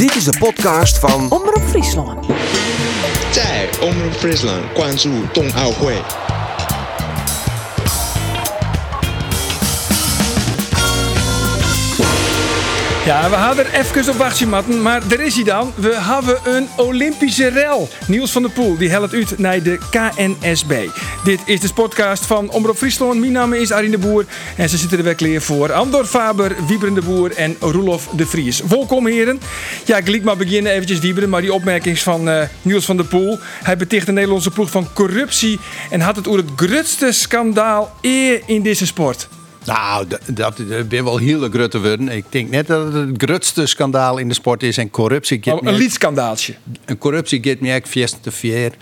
Dit is de podcast van Omroep Friesland. Zij, Omroep Friesland, Kwanzhou, Tong Hui. Ja, we hadden er even op wachtje, matten, maar er is hij dan. We hebben een Olympische rel. Niels van der Poel, die helpt uit naar de KNSB. Dit is de podcast van Omroep Friesland. Mijn naam is Arine de Boer en ze zitten er weer klaar voor. Andor Faber, Wieberen de Boer en Roelof de Vries. Welkom heren. Ja, ik liet maar beginnen eventjes Wieberen, maar die opmerking van eh, Niels van der Poel. Hij beticht de Nederlandse ploeg van corruptie en had het over het grootste schandaal eer in deze sport. Nou, dat dat ben wel heel grote worden. Ik denk net dat het het grootste schandaal in de sport is. En corruptie Oh, een liedskandaaltje. En corruptie gaat me echt te vier.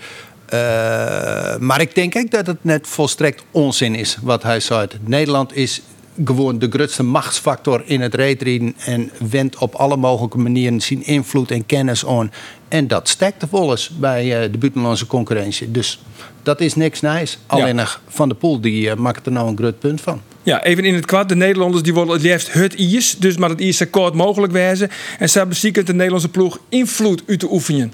Eh, maar ik denk ook dat het net volstrekt onzin is wat hij zei. Nederland is gewoon de grootste machtsfactor in het reetreden en wendt op alle mogelijke manieren zijn invloed en kennis aan. En dat stekt de volles bij eh, de buitenlandse concurrentie. Dus dat is niks nice. Alleen nog Van der Poel die eh, maakt er nou een groot punt van. Ja, even in het kwad. De Nederlanders die willen het liefst het IS. Dus maar het IS zo kort mogelijk wezen. En ze beziekend de Nederlandse ploeg invloed uit te oefenen.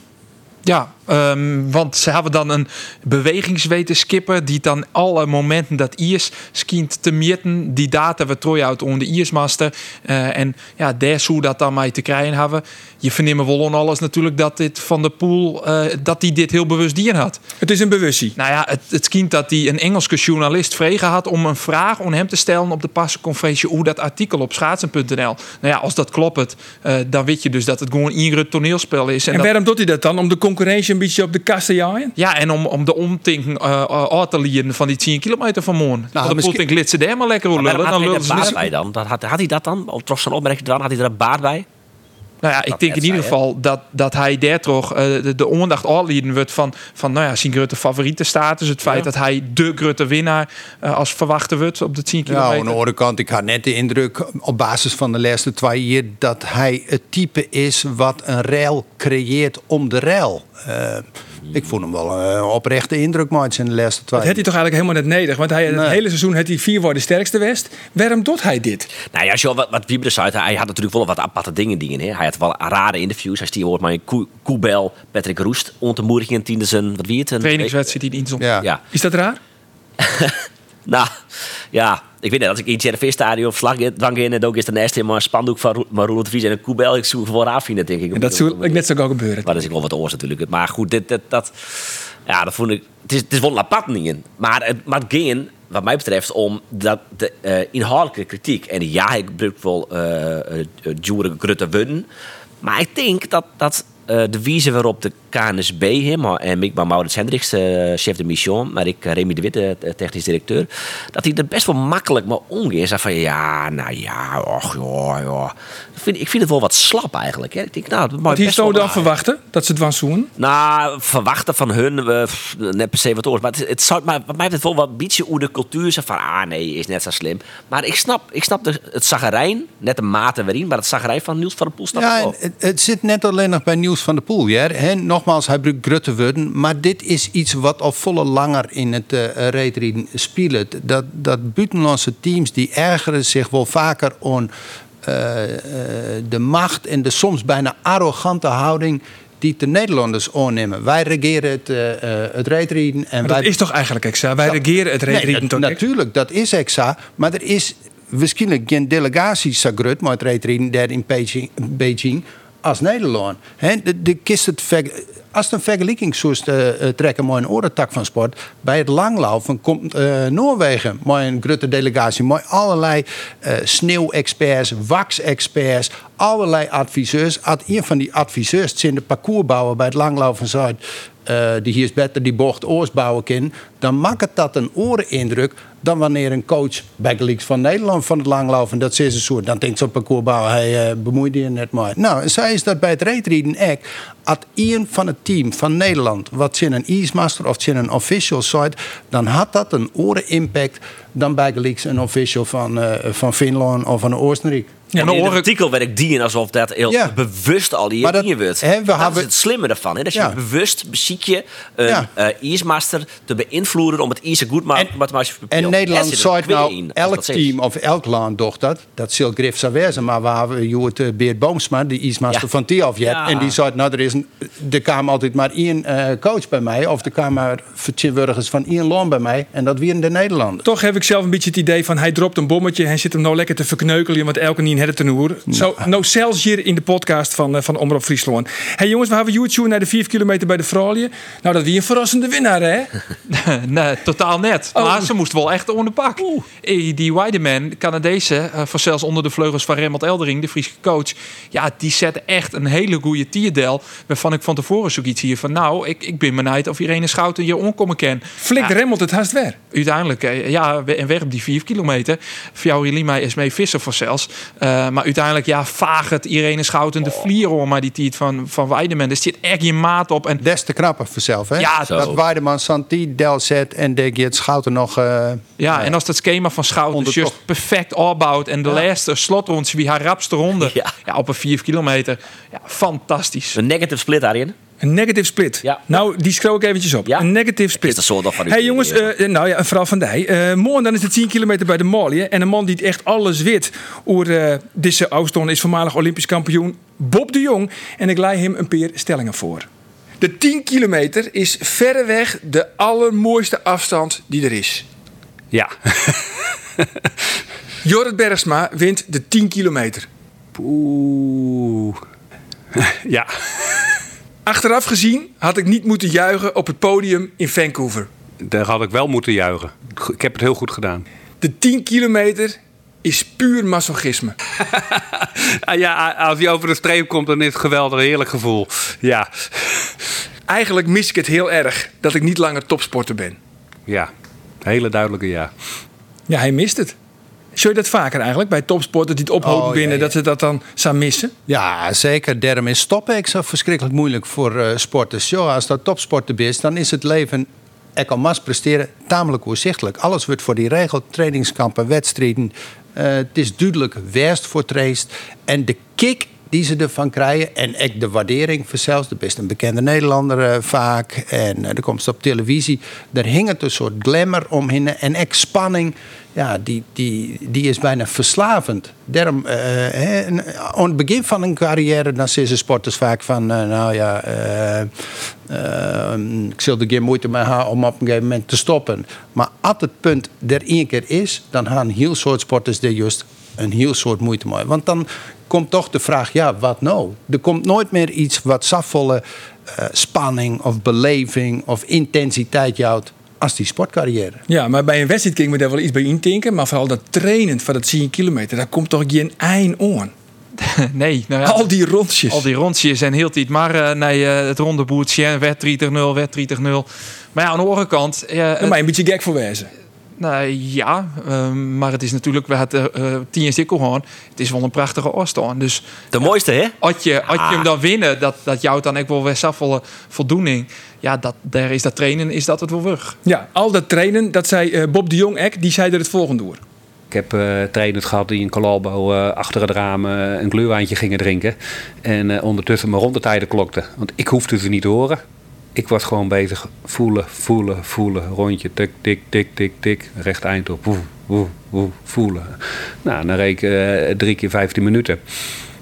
Ja, ehm, want ze hebben dan een bewegingswetenschipper die dan alle momenten dat Iers skient te meten, die data we trooi uit onder de Iersmaster. Eh, en ja, daar zou dat dan mee te krijgen hebben. Je verneemt wel on alles natuurlijk dat dit van de pool, eh, dat hij dit heel bewust dier had. Het is een bewustzijn. Nou ja, het, het dat hij een Engelse journalist vregen had om een vraag aan hem te stellen op de passenconferentie hoe dat artikel op schaatsen.nl. Nou ja, als dat klopt, eh, dan weet je dus dat het gewoon een toneelspel is. En, waarom doet hij dat dan? Om de concurrentie een beetje op de kast te jaaien? ja, en om, om de omtinken uh, uit te leren van die 10 kilometer van morgen. Nou, de misschien- misschien... glitsen daar maar lekker hoe lullen. daar Dan had hij er ze bij dan? Dat had, had hij dat dan? Of trots zijn opmerking dan? Had hij er een baat bij? Nou ja, ik denk in ieder geval dat, dat hij daar toch eh, de, de aandacht aanlieden wordt van, van nou ja, zijn grote favorietenstatus. Het feit Ja. dat hij de grote winnaar eh, als verwachte wordt op de 10 Ja, kilometer. aan de andere kant, ik had net de indruk op basis van de laatste twee jaar dat hij het type is wat een rail creëert om de rail. Eh, ik vond hem wel een oprechte indruk maken in de laatste twee Dat had hij toch eigenlijk helemaal net nedig. Want hij, het Nee. hele seizoen had hij vier voor de sterkste west. Waarom doet hij dit? Nou ja, als je al wat, wat Wieber zei, hij had natuurlijk wel wat aparte dingen. dingen hè. Hij had wel rare interviews. Hij stier maar een Koe- Koebel, Patrick Roest, ontemoediging in tiende zijn, wat wie het? Een trainingswedstrijd die dienst Ja. Ja, Is dat raar? nou, ja. Ik weet niet, als ik in het JRV-stadion verslag dan in en ook is de eerste maar een spandoek van Roelof de Vries en een Koebel. Ik zoek voor afvinden, denk ik. En dat zou ik net zo gauw gebeuren. Maar dat is wel wat oors natuurlijk. Maar goed, dit, dit, dat, ja, dat vond ik. Het is, het is wel een apart niet. Maar het, maar het ging, wat mij betreft, om dat de eh, inhoudelijke kritiek. En ja, ik gebruik wel uh, Jure Grutte. Maar ik denk dat, dat eh, de wijze waarop de KNSB hem en ik ben Maurits Hendricks, eh, chef de mission, maar ik eh, Remy de Witte, eh, technisch directeur, dat hij er best wel makkelijk mee omgeeft. Zei van ja, nou ja, och ja, ja. Ik vind, ik vind het wel wat slap eigenlijk. Hè. Ik denk, nou, dat mag Wat hier best wel zou dan verwachten? Dat ze het was zoen? Nou, verwachten van hun, eh, net per se wat oors. Maar het, het zou, maar wat mij betreft wel wat een beetje hoe de cultuur zegt van, ah nee, is net zo slim. Maar ik snap, ik snap de, het zagerijn, net de mate waarin, maar het zagerijn van Niels van der Poel snap Ja, ik en wel. het, het zit net alleen nog bij Nieuws van de Poel. Ja. Hè, nogmaals, hij gebruikt grutte woorden. Maar dit is iets wat al volle langer in het uh, reetreden speelt. Dat, dat buitenlandse teams die ergeren zich wel vaker eh, eh, de macht en de soms bijna arrogante houding die de Nederlanders aannemen. Wij regeren het, eh, eh, het. En Maar wij dat is toch eigenlijk exa? Wij Ja. regeren het Nee, dat- toch? Natuurlijk, dat is exa. Maar er is waarschijnlijk geen delegatie groot met het reetreden daar in Beijing, Beijing als Nederland. Hè, de, de kist het als het een vergelijking zou eh, eh, trekken met een orentak van sport, bij het langlaufen komt eh, Noorwegen met een grote delegatie, met allerlei eh, sneeuwexperts, wax-experts, allerlei adviseurs. Als een van die adviseurs zijn de parcoursbouwer bij het langlaufen Zuid, eh, die hier is beter die bocht oors bouwen kan, dan maakt dat een orenindruk dan wanneer een coach bij Gelieks van Nederland van het langlopen dat ze zo dan denkt zo'n parcoursbouwer hij uh, bemoeide je net maar. Nou, en zij is dat bij het reetrieden ook. Als een van het team van Nederland wat zin een Eastmaster of zin een official site, dan had dat een oren impact dan bij Gelieks een official van, uh, van Finland of van Oostenrijk. En En in het artikel werd ik die alsof dat heel Ja. bewust al die Maar dat- in wordt. hè, we dat hebben- is het slimme ervan. Hè? Dat je Ja. bewust beziek je een Ja. eh, ijsmaster te beïnvloeden om het ijs goed ma- En- mathematisch te En Nederland zou het nou, in, elk team of elk land doet dat. Dat zal Griff zou wezen. Maar we hebben eh, Beert Boomsma, die ismaster Ja. van. Ja. En die zei, nou, er, is een, er kwam altijd maar één eh, coach bij mij. Of er kwamen maar vertegenwoordigers van één land bij mij. En dat waren de Nederlanders. Toch heb ik zelf een beetje het idee van hij dropt een bommetje. Hij zit hem nou lekker te verkneukelen, want elke niet het tenoer. Zo, nou zelfs hier in de podcast van, eh, van Omroep Friesland. hey jongens, we hebben YouTube naar de 4 kilometer bij de Fraulië. Nou, dat wie een verrassende winnaar, hè? nee, totaal net. Oh. Maar ze moest wel echt onder de pak. Die Weideman, de Canadese, eh, voor zelfs onder de vleugels van Remmelt Eldering, de Friese coach. Ja, die zette echt een hele goede tierdel. Waarvan ik van tevoren zoiets hier van, nou, ik, ik ben benieuwd of Irene Schouten hier onkomen kan. Flik Ja, remmelt het haast weer. uiteindelijk, eh, ja, we- en weg op die 4 kilometer. Jou, Lima, is mee vissen voor zelfs. Eh, maar uiteindelijk, ja, vaag het Irene Schouten de vlier om maar die tiet van, van Weideman. Er zit echt je maat op. En Des te knapper vanzelf, hè? Ja, zo. Dat Weideman Santi, Del zet en de het Schouten nog... eh, Ja, en als dat schema van Schouten juist toch. perfect opbouwt en de laatste slotronds wie haar rapste ronde ja. Ja. op een 4 kilometer. Ja, fantastisch. Een negative split daarin. Een negative split. Ja. Nou, die schreeuw ik eventjes op. Ja. Een negative split. Is dat zo nog van u? Hey jongens, eh, nou ja, vooral van die. Eh morgen dan is het 10 kilometer bij de Malië. En een man die het echt alles wit over eh, deze afstand is voormalig Olympisch kampioen Bob de Jong. En ik leid hem een paar stellingen voor. De 10 kilometer is verreweg de allermooiste afstand die er is. Ja. Jorrit Bergsma wint de 10 kilometer. Oeh. Ja. Achteraf gezien had ik niet moeten juichen op het podium in Vancouver. Daar had ik wel moeten juichen. Ik heb het heel goed gedaan. De 10 kilometer is puur masochisme. Ah, ja, als hij over de streep komt, dan is het een geweldig heerlijk gevoel. Ja. Eigenlijk mis ik het heel erg dat ik niet langer topsporter ben. Ja. Hele duidelijke ja. Ja, hij mist het. Zul je dat vaker eigenlijk bij topsporters die het ophopen Oh, binnen, ja. dat ze dat dan zou missen? Ja, zeker. Daarom is stoppen ik zo verschrikkelijk moeilijk voor eh, sporters. Als dat topsporter is, dan is het leven, ik al mas presteren, tamelijk oorzichtelijk. Alles wordt voor die regel, trainingskampen, wedstrijden. Eh, het is duidelijk werst voor traist. En de kick die ze ervan krijgen. En ik de waardering voor zelfs, de best een bekende Nederlander eh, vaak. En dan komt ze op televisie. Daar hing het een soort glamour omheen. En ik spanning, ja, die, die, die is bijna verslavend. Daarom, eh, en aan het begin van een carrière, dan zeggen sporters vaak van, eh, nou ja, eh, eh, ik zal er geen moeite mee hebben om op een gegeven moment te stoppen. Maar als het punt er één keer is, dan gaan heel soort sporters er juist een heel soort moeite mee. Want dan komt toch de vraag, ja, wat nou? Er komt nooit meer iets wat zafvolle eh, spanning of beleving of intensiteit jouwt als die sportcarrière. Ja, maar bij een wedstrijd kan ik me daar wel iets bij intinken. Maar vooral dat trainen van dat 10 kilometer, daar komt toch geen eind aan. Nee, nou ja, Al die rondjes. al die rondjes en heel tijd maar eh, nee, eh, het ronde boertje, werd 30-0, werd 30-0. Maar ja, aan de andere kant, eh, Daar ben je een beetje gek voor wezen. Nou, ja, eh, maar het is natuurlijk, we hadden eh tien jaar stikkel gewoon. Het is wel een prachtige oorstaan. Dus De mooiste, hè? als je, als je hem dan winnen, dat, dat jou dan ook wel weer zoveel voldoening. Ja, dat, daar is dat trainen, is dat het wel weg. Ja, al dat trainen, dat zei eh, Bob de Jong ek, die zei er het volgende door. Ik heb eh trainers gehad die in Colalbo eh, achter het raam eh, een kleurwijntje gingen drinken. En eh, ondertussen mijn rondetijden klokten. Want ik hoefde ze niet te horen. Ik was gewoon bezig voelen, voelen, voelen. Rondje, tik, tik, tik, tik, tik. Recht eind op. Woe, woe, woe, voelen. Nou, dan reed ik eh, drie keer 15 minuten.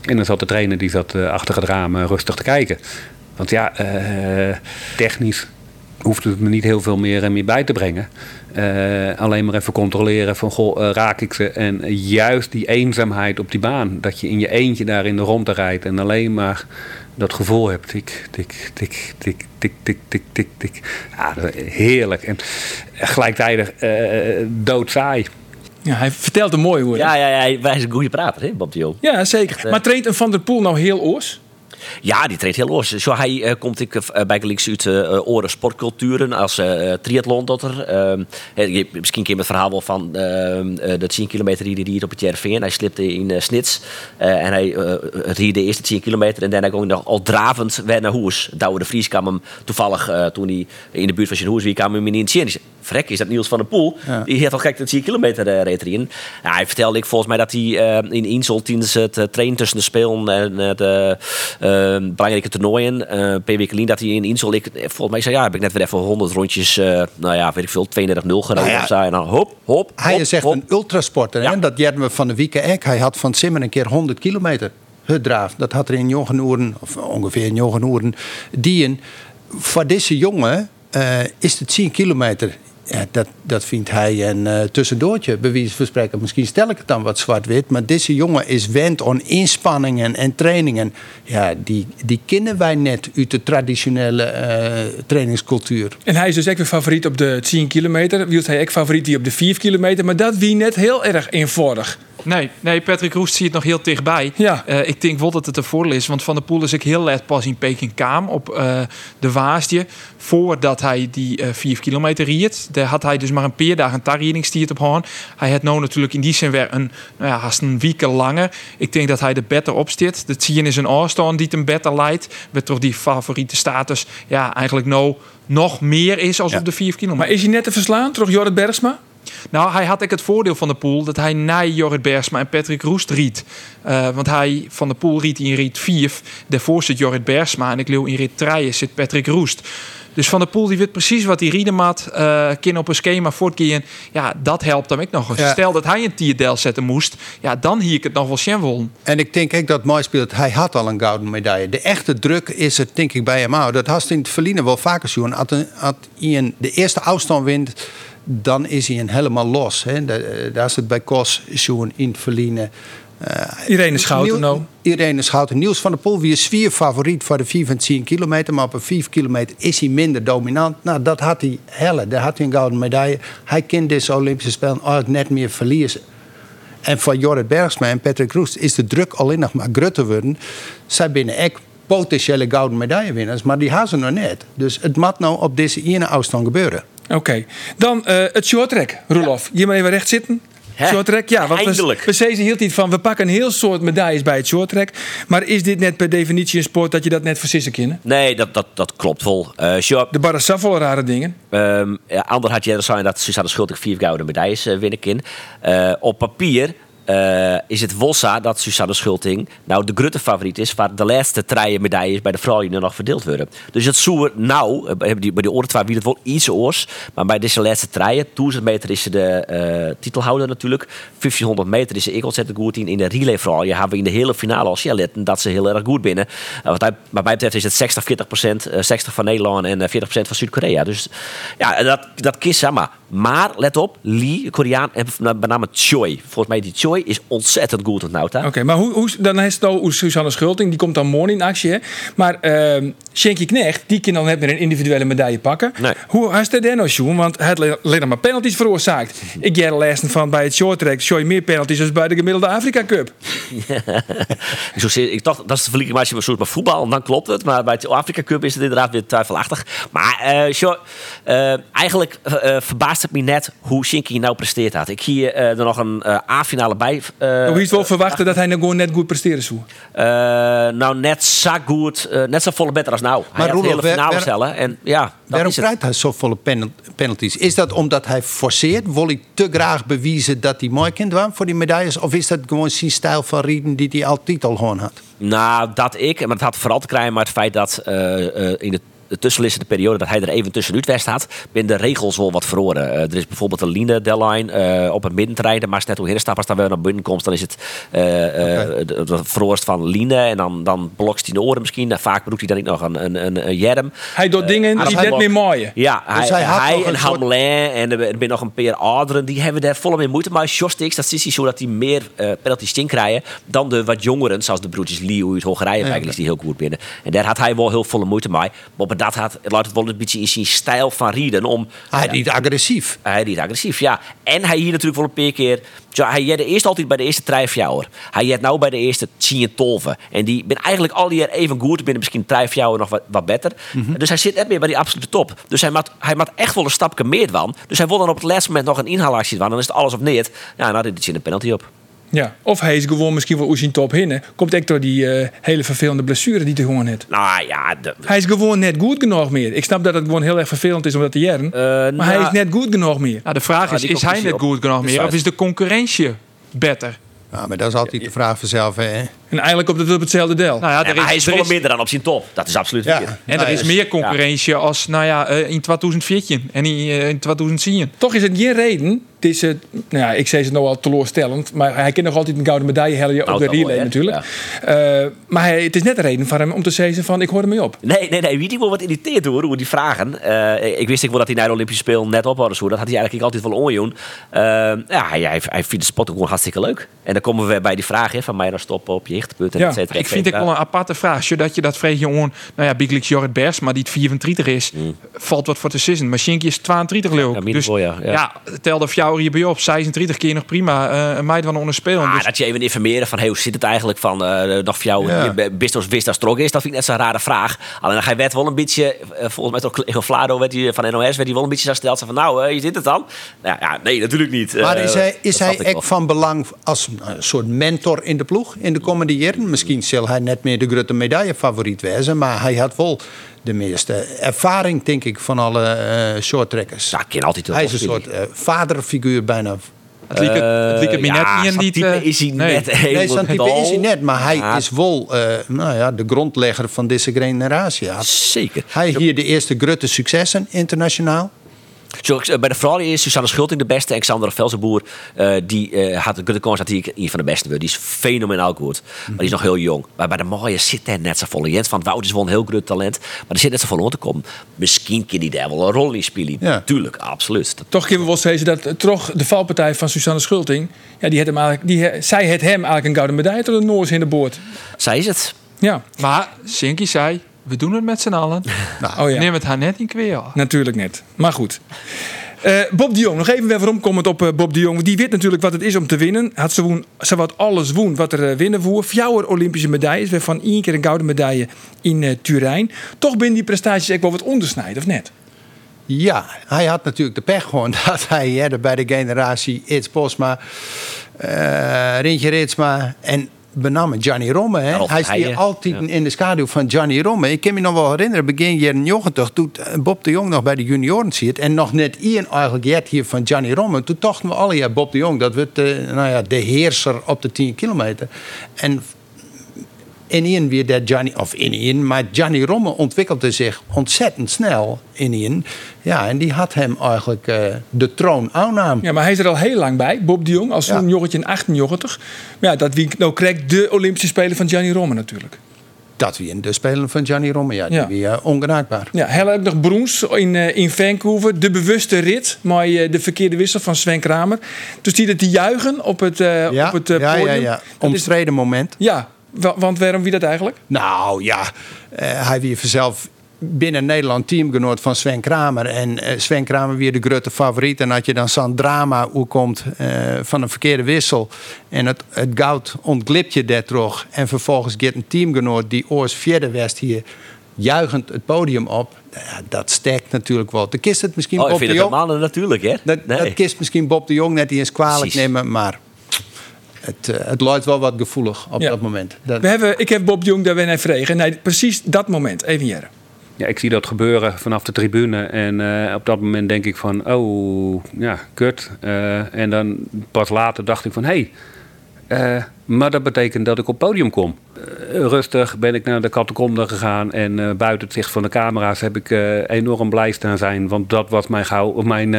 En dan zat de trainer die zat eh, achter het raam eh, rustig te kijken. Want ja, technisch hoefde het me niet heel veel meer, meer bij te brengen. Alleen maar even controleren van, goh, raak ik ze? En juist die eenzaamheid op die baan. Dat je in je eentje daar in de ronde rijdt en alleen maar dat gevoel hebt. Tik, tik, tik, tik, tik, tik, tik, tik, tik. Ja, is heerlijk. En gelijktijdig eh doodsaai. Ja, hij vertelt het mooi hoor. Ja, ja, ja, wij zijn een goede prater, hè, Bob de Jong. Ja, zeker. eh. Maar traint een Van der Poel nou heel oors? Ja, die treedt heel los. Zo, hij eh, komt ik eh, bij links uit eh oren sportculturen als eh triathlon dotter. Ehm, eh, misschien ken je het verhaal wel van ehm, eh, de 10 kilometer die hij ried op het JRV. En hij slipte in Snits. En hij ried de eerste 10 kilometer. En daarna ging hij nog al dravend weer naar Hoes. Douwe de Vries kwam hem toevallig toen hij in de buurt van zijn Hoes wie kwam hem in het Vrek, is dat Niels van der Poel? Die heeft al gek de 10 kilometer uh, reed erin. Ja, hij vertelde ik volgens mij dat hij eh, in Insel tijdens het uh, trainen tussen de spelen en de belangrijke toernooien, eh per week geleden, dat hij in Insel, ik, volgens mij zei ja, heb ik net weer even 100 rondjes, eh, nou ja, weet ik veel, 32-0 gereden Nou ja. En dan hop, hop, Hij hop, is echt hop. een ultrasporter. Ja. Hè? Dat we van de week ook. Hij had van Simmer een keer 100 kilometer gedraafd. Dat had er in Jongenoeren, of ongeveer in Jongenoeren, die een. Voor deze jongen eh, is het 10 kilometer. Ja, dat, dat vindt hij een eh, tussendoortje, bij wijze. Misschien stel ik het dan wat zwart-wit, maar deze jongen is wend aan inspanningen en trainingen. Ja, die, die kennen wij net uit de traditionele eh, trainingscultuur. En hij is dus ook weer favoriet op de 10 kilometer. Wielt hij ook favoriet die op de 4 kilometer. Maar dat wie net heel erg eenvoudig. Nee, nee, Patrick Roest ziet het nog heel dichtbij. Ja. Eh, ik denk wel dat het een voordeel is. Want Van der Poel is ik heel let pas in Peking kwam op eh, de Waasdje. Voordat hij die eh 4 kilometer riet. Daar had hij dus maar een paar dagen tarriedingsstiert op hand. Hij had nou natuurlijk in die zin weer een, nou ja, haast een week langer. Ik denk dat hij er beter op zit. De zien is een afstand die hem beter leidt. Met toch die favoriete status. Ja, eigenlijk nou nog meer is als op de 4 kilometer. Maar is hij net te verslaan? Terug Jorrit Bergsma? Nou, hij had ik het voordeel van de pool dat hij na Jorrit Bergsma en Patrick Roest riet. Eh, want hij van de pool riet in rit 4. Daarvoor zit Jorrit Bergsma en ik leeuw in rit 3 zit Patrick Roest. Dus van de pool die weet precies wat hij rieden maat. eh kind op een schema voortkeeren. Ja, dat helpt hem ook nog eens. Ja. Stel dat hij een tierdel zetten moest. Ja, dan hier ik het nog wel zien wollen. En ik denk ook dat mooi speelt. Hij had al een gouden medaille. De echte druk is het, denk ik, bij hem ook. Dat had hij in het verliezen wel vaker. Als een- als hij de eerste afstand wint, dan is hij een helemaal los. Hè. Da- Daar is het bij Kos zien in het verliezen. Irene Schouten nou. Irene Schouten. Niels van der Poel, wie is vier favoriet voor de 4 van 10 kilometer. Maar op een 5 kilometer is hij minder dominant. Nou, dat had hij helle. Daar had hij een gouden medaille. Hij kent deze Olympische Spelen ook net meer verliezen. En voor Jorrit Bergsma en Patrick Roest is de druk alleen nog maar groter worden. Zij binnen echt potentiële gouden medaillewinnaars, maar die ze nog net. Dus het moet nou op deze ene afstand gebeuren. Oké. Dan eh, het shorttrack, Roelof. Je maar even recht zitten. Hè? Shorttrack, ja. Want we, Eindelijk. we zeiden hield niet van, we pakken een heel soort medailles bij het shorttrack. Maar is dit net per definitie een sport dat je dat net versissen kunnen? Nee, dat, dat, dat klopt wel. Eh sure, De barra volle rare dingen. Ehm ja, ander had jij zijn dat Suzanne Schultig vier gouden medailles eh, winnen kan. Op papier eh, is het Wossa dat Suzanne Schulting nou de grote favoriet is waar de laatste drie medailles bij de vrouwen nog verdeeld worden. Dus het zou nou, eh, bij die, bij die andere twee het wel iets oors, maar bij deze laatste drieën, 1000 meter is ze de eh, titelhouder natuurlijk, 1500 meter is ze ik ontzettend goed in. In de relay vrouwen hebben we in de hele finale al zien letten dat ze heel erg goed binnen. Wat, wat mij betreft is het 60, 40 procent, 60 van Nederland en eh, 40 procent van Zuid-Korea. Dus ja, dat, dat kies maar. Maar let op, Lee, Koreaan, en met name Choi. Volgens mij die Choi is ontzettend goed nou, hè? Oké, maar hoe, hoe, dan is het nou Suzanne Schulting, die komt dan morgen in actie. Hè? Maar ehm Shenky Knecht, die kan dan net meer een individuele medaille pakken. Nee. Hoe had hij dat nou, Sjoen? Want hij alleen maar penalties veroorzaakt. Ik jij de lessen van bij het shorttrack, show je meer penalties dan bij de gemiddelde Afrika Cup. Ik, dacht, dat is de als je maar soort met voetbal, dan klopt het. Maar bij het Afrika Cup is het inderdaad weer twijfelachtig. Maar eh, eigenlijk eh, verbaast het me net hoe Shinky nou presteert had. Ik hier eh, er nog een A-finale bij. eh, Hoe is het wel verwachten dat hij nou gewoon net goed presteren zou? eh, nou, net zo goed, eh, net zo volle beter als nou. Hij had Roelof, de hele finale stellen. En ja, dat Waarom krijgt hij zoveel pen penalties? Is dat omdat hij forceert? Wil hij te graag bewijzen dat hij mooi kind was voor die medailles? Of is dat gewoon zijn stijl van rieden die hij altijd al gewoon had? Nou, dat ik. Maar het had vooral te krijgen met het feit dat eh, eh, in de de tussenliggende periode dat hij er even tussenuit west had, binnen de regels wel wat verloren. Eh, er is bijvoorbeeld een line deadline eh, op het middenterrein. Daar je net hoe stappen. Als dan weer naar binnen komt, dan is het eh eh, veroorst van line. En dan, dan blokst hij de oren misschien. En vaak bedoelt hij dan niet nog een, een, een, een jerm. Hij doet dingen die hij net meer mooien. Ja, hij, Dus hij hij en een soort- Hamelin en er zijn nog een paar ouderen, die hebben daar volle mee moeite. Maar Jostix, dat is hij zo dat hij meer penalties in krijgen dan de wat jongeren, zoals de broertjes Liu uit Hongarije eigenlijk, die heel goed binnen. En daar had hij wel heel volle moeite mee. Maar op een dat had, laat het wel een beetje in zijn stijl van rieden. Om, Hij ja, niet agressief. hij is agressief, ja. En hij hier natuurlijk wel een paar keer. Ja, hij had eerst altijd bij de eerste drijfjouwer. Hij had nou bij de eerste tien tolven. En die ben eigenlijk al jaar even goed. Binnen misschien drijfjouwer nog wat, wat beter. Dus hij zit net meer bij die absolute top. Dus hij maakt, hij maakt echt wel een stapje meer van. Dus hij wil dan op het laatste moment nog een inhaalactie van. Dan is het alles of niet. Ja, nou, dit zit een penalty op. Ja. Of hij is gewoon misschien wel Oesien top hinnen. Komt echt door die eh, hele vervelende blessure die hij gewoon heeft. Nou ja, de, Hij is gewoon net goed genoeg meer. Ik snap dat het gewoon heel erg vervelend is om dat te jaren. maar nou- hij is net goed genoeg meer. Nou, de vraag is, is hij net op. goed genoeg meer? Of is de concurrentie beter? Ja, maar dat is altijd de vraag vanzelf. Hè? En eigenlijk komt het op hetzelfde deel. Nou ja, Ja, er maar hij is, is veel is, minder dan op zijn top. Dat is absoluut Ja. waar. en er is meer concurrentie als nou ja, eh, in 2014 en in, eh, in 2010. Toch is het geen reden. Het is, het, nou ja, ik zei het nou al teleurstellend. Maar hij kan nog altijd een gouden medaille hellen op Nou, de dat wel, relay natuurlijk. Eh, maar hij, het is net een reden voor hem om te zeggen van ik hoor ermee op. Nee, nee, nee. Wie die wel wat irriteerd hoor, hoe die vragen. Eh, ik wist ik wel dat hij naar de Olympische Spelen net op hadden. Zo. Dat had hij eigenlijk altijd wel onjoen. Eh ja, hij, hij, hij vindt de sport ook gewoon hartstikke leuk. En dan komen we bij die vraag hè, van mij naar stoppen op je Ja, et cetera, Ik vind het wel een aparte vraag. Zodat je dat vreeg je on, nou ja, Biglik Jorrit Bers, maar die het 34 is, valt wat voor te sissen. Maar Shinky is 32 leuk. Ja, dus wel, ja, ja. ja, tel de fjouwer hierbij op. 26 keer nog prima. eh, een meid van onder spelen. Ah, dus, dat je even informeren van hey, hoe zit het eigenlijk van eh nog voor jou Ja. ja. Bistos Vista Strok is, dat vind ik net zo'n rare vraag. Alleen dan ga je werd wel een beetje, eh, volgens mij toch collega Vlado werd die, van NOS, werd hij wel een beetje zo stelt van nou, eh, je zit het dan? Nou ja, nee, natuurlijk niet. Maar Eh, is hij, is dat hij echt van belang als een soort mentor in de ploeg in de komende jaren? Misschien zal hij net meer de grote medaillefavoriet wezen, maar hij had wel de meeste ervaring, denk ik, van alle eh shorttrekkers. Ja, ik ken altijd wel hij is een soort eh, vaderfiguur bijna. het liep het, me Eh, net ja, niet type is hij nee. net Nee, helemaal zo'n type is hij net, maar hij Ja, is wel eh, nou ja, de grondlegger van deze generatie. Hij had- Zeker. Hij hier de eerste grote successen internationaal. Zo, eh, bij de vrouwen is Susanne Schulting de beste. En Xander Velzenboer, eh, die eh, had de kans dat hij een van de beste wordt. Die is fenomenaal goed. Maar die is nog heel jong. Maar bij de mooie zit hij net zo vol. Jens van Woud is wel een heel groot talent. Maar er zit net zo vol om te komen. Misschien kan hij daar wel een rol in spelen. Ja. Tuurlijk, absoluut. Dat- Toch kunnen we wel zeggen dat toch de valpartij van Susanne Schulting. Ja, die had hem eigenlijk, die, zij het hem eigenlijk een gouden medaille tot de Noors in de boord. Zij is het. Ja, Maar Shinky zei, we doen het met z'n allen. oh ja. Neem het haar net in kweer. Natuurlijk net. Maar goed. Eh, Bob de Jong, nog even weer vooromkomend op eh, Bob de Jong. Die weet natuurlijk wat het is om te winnen. Had ze, woen, ze wat alles woen wat er eh, winnen voer. Fjouwer Olympische medailles. Weer van één keer een gouden medaille in eh, Turijn. Toch binnen die prestaties ook wel wat ondersnijden, of net? Ja, hij had natuurlijk de pech gewoon dat hij hè, bij de generatie Its Bosma, eh Rintje Ritsma en bename Gianni Romme. Hè. Hij is hier altijd ja. in de schaduw van Gianni Romme. Ik kan me nog wel herinneren, begin jaren 90, toen Bob de Jong nog bij de junioren zit. En nog net Ian eigenlijk jet hier van Gianni Romme. Toen dachten we alle, ja, Bob de Jong, dat wordt de, nou ja, de heerser op de 10 kilometer. En in weer dat Gianni, of in Ian, maar Gianni Romme ontwikkelde zich ontzettend snel in Ian. Ja, en die had hem eigenlijk eh, de troon aannaam. Ja, maar hij is er al heel lang bij. Bob de Jong, als Ja. zo'n jongetje in 98. Maar ja, dat wie nou krijgt de Olympische Spelen van Gianni Romme natuurlijk. Dat wie in de spelen van Gianni Romme, ja, die Ja. wie, eh, ongenaakbaar. Ja, ook nog Broens in, eh, in Vancouver. De bewuste rit, maar de verkeerde wissel van Sven Kramer. Dus die dat te juichen op het, Ja, op het ja, podium. ja, ja. Omstreden moment. ja, want waarom wie dat eigenlijk? Nou ja, eh, hij wie vanzelf binnen Nederland teamgenoot van Sven Kramer. En eh, Sven Kramer weer de grote favoriet. En had je dan zo'n drama hoe komt eh, van een verkeerde wissel. En het, het goud ontglipt je daar toch. En vervolgens gaat een teamgenoot die oors vierde west hier juichend het podium op. Ja, dat sterkt natuurlijk wel. De kist het misschien Oh, ik Bob vind de het Jong. normaal natuurlijk, hè? Dat, Nee. dat kist misschien Bob de Jong net eens kwalijk Precies. nemen. Maar het, eh, het luidt wel wat gevoelig op Ja. dat moment. Dat, We hebben, ik heb Bob Jong daar weer naar vregen. Nee, precies dat moment. Even jaren. Ja, ik zie dat gebeuren vanaf de tribune. En eh, op dat moment denk ik van, oh, ja, kut. Eh, en dan pas later dacht ik van, hé, hey, eh, maar dat betekent dat ik op het podium kom. Eh, rustig ben ik naar de catacombe gegaan. En eh, buiten het zicht van de camera's heb ik enorm blij staan zijn. Want dat was mijn, gauw, mijn,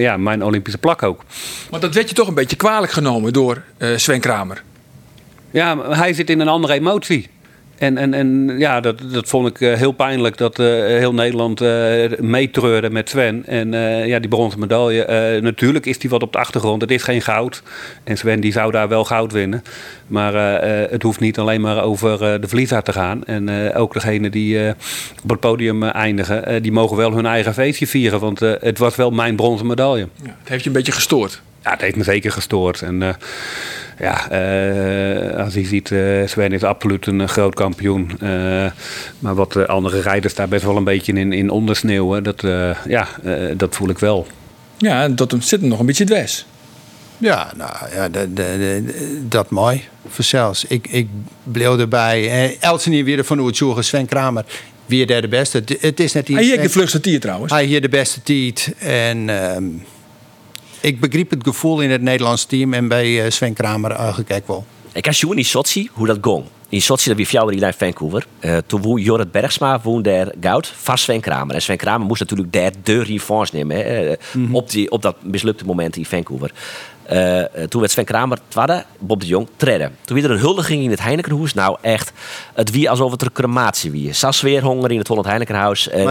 ja, mijn Olympische plak ook. Maar dat werd je toch een beetje kwalijk genomen door Sven Kramer. Ja, hij zit in een andere emotie. En, en, en ja, dat, dat vond ik eh, heel pijnlijk dat eh, heel Nederland eh meetreurde met Sven. En ja, die bronzen medaille, natuurlijk is die wat op de achtergrond. Het is geen goud. En Sven die zou daar wel goud winnen. Maar het hoeft niet alleen maar over de verliezer te gaan. En ook degene die op het podium eindigen, die mogen wel hun eigen feestje vieren. Want het was wel mijn bronzen medaille. Het heeft je een beetje gestoord. Ja, het heeft me zeker gestoord. En ja, eh, als je ziet, eh, Sven is absoluut een eh, groot kampioen. Eh, maar wat de andere rijders daar best wel een beetje in, in ondersneeuwen, dat, eh, ja, eh, dat voel ik wel. Ja, dat zit hem nog een beetje dwes. Ja, nou ja, dat, mooi. Vanzelfs. Ik, ik bleef erbij. Eh, Elsen weer van het zoeken, Sven Kramer. Weer daar de beste. Het, het is net die. Hij heeft de vlugste tier trouwens. Hij hier de beste tijd. En ehm, ik begreep het gevoel in het Nederlands team en bij eh, Sven Kramer eigenlijk wel. Ik zien in Sochi hoe dat ging. In Sochi, dat wie fjouwer in Vancouver. Eh, toen woon Jorrit Bergsma woon daar goud van Sven Kramer. En Sven Kramer moest natuurlijk daar de revanche nemen. Hè, eh, op, die, op dat mislukte moment in Vancouver. Eh, eh, toen werd Sven Kramer tweede, Bob de Jong treden. Toen weer er een huldiging in het Heinekenhoes. Nou echt, het wie alsof het een crematie wie. Sas weer honger in het Holland Heinekenhuis. Uh.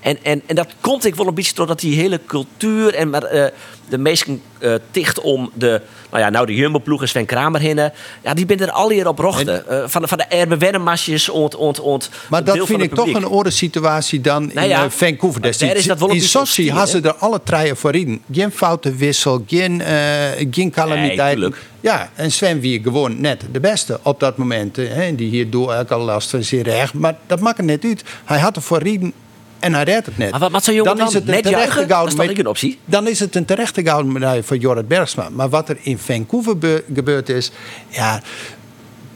En, en, en dat komt ik wel een beetje doordat die hele cultuur en maar, de meesten eh ticht om de, nou ja, nou de Jumbo-ploeg en Sven Kramer hinnen. Ja, die ben er al hier op rochten. Eh, van, de, van de Erbe Wennemasjes ont, ont, ont. Maar dat vind ik toch een orde situatie dan Nou in eh, Vancouver. daar is dat wel in Sochi subtiel, hadden ze er alle treien voor in. Geen foute wissel, geen, geen calamiteit. ja, en Sven wie gewoon net de beste op dat moment. Hè, die hier door ook al last van zijn recht. Maar dat maakt het net uit. Hij had er voor in en hij redt het net. Maar wat, wat zou jongen dan, is het een net terechte juichen? Dat is een optie? dan is het een terechte gouden medaille voor Jorrit Bergsma. Maar wat er in Vancouver be- gebeurd is, ja,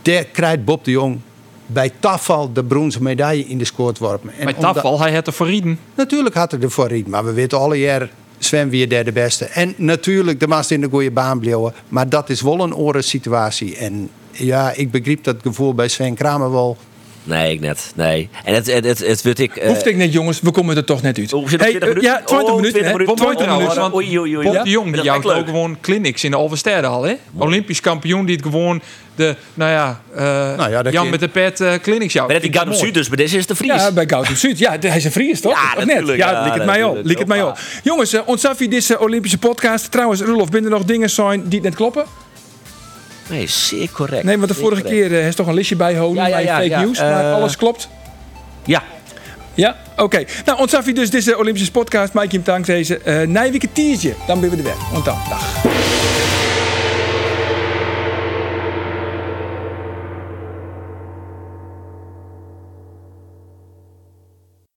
daar krijgt Bob de Jong bij tafel de bronzen medaille in de scoort worpen. En Bij Tafel, hij had er voor Rieden. Natuurlijk had hij ervoor niet, maar we weten alle jaar Sven weer derde beste. En natuurlijk, de maast in de goede baan blijven. Maar dat is wel een oren situatie. En ja, ik begreep dat gevoel bij Sven Kramer wel. Nee, ik net. Nee. En het, het, het, het weet ik... eh, Hoeft ik net, jongens. We komen er toch net uit. Oh, zit Hey, 20 minuten? ja, 20 Oh, minuten. 20 hè. minuten. 20 Oh, minuten. oei, oei, oei. Bob Ja? de Jong, Dat die jouwt ook gewoon clinics in de Alversterdehal, hè? Olympisch kampioen die het gewoon de, nou ja, eh, Nou ja, dat Jan met de pet eh clinics jouwt. Maar dat op Mooi. Zuid, dus bij deze is de Fries. Ja, bij Goud Zuid. Ja, hij is een Fries, toch? Ja, of net? natuurlijk, Ja, ja, liek het mij al. Liek het mij al. Hoppa. Jongens, uh, ontsaf je deze Olympische podcast. Trouwens, Rolof, binnen er nog dingen zijn die net kloppen? Nee, zeer correct. Nee, want de vorige correct. keer uh, is toch een listje bijhouden Ja, ja, bij fake news. maar Eh, alles klopt. Ja. Ja, oké. Nou, ontsaf je dus deze Olympische podcast. Mike hem dank deze uh, Nijweke tiertje. Dan ben we er weg. Want dan, dag.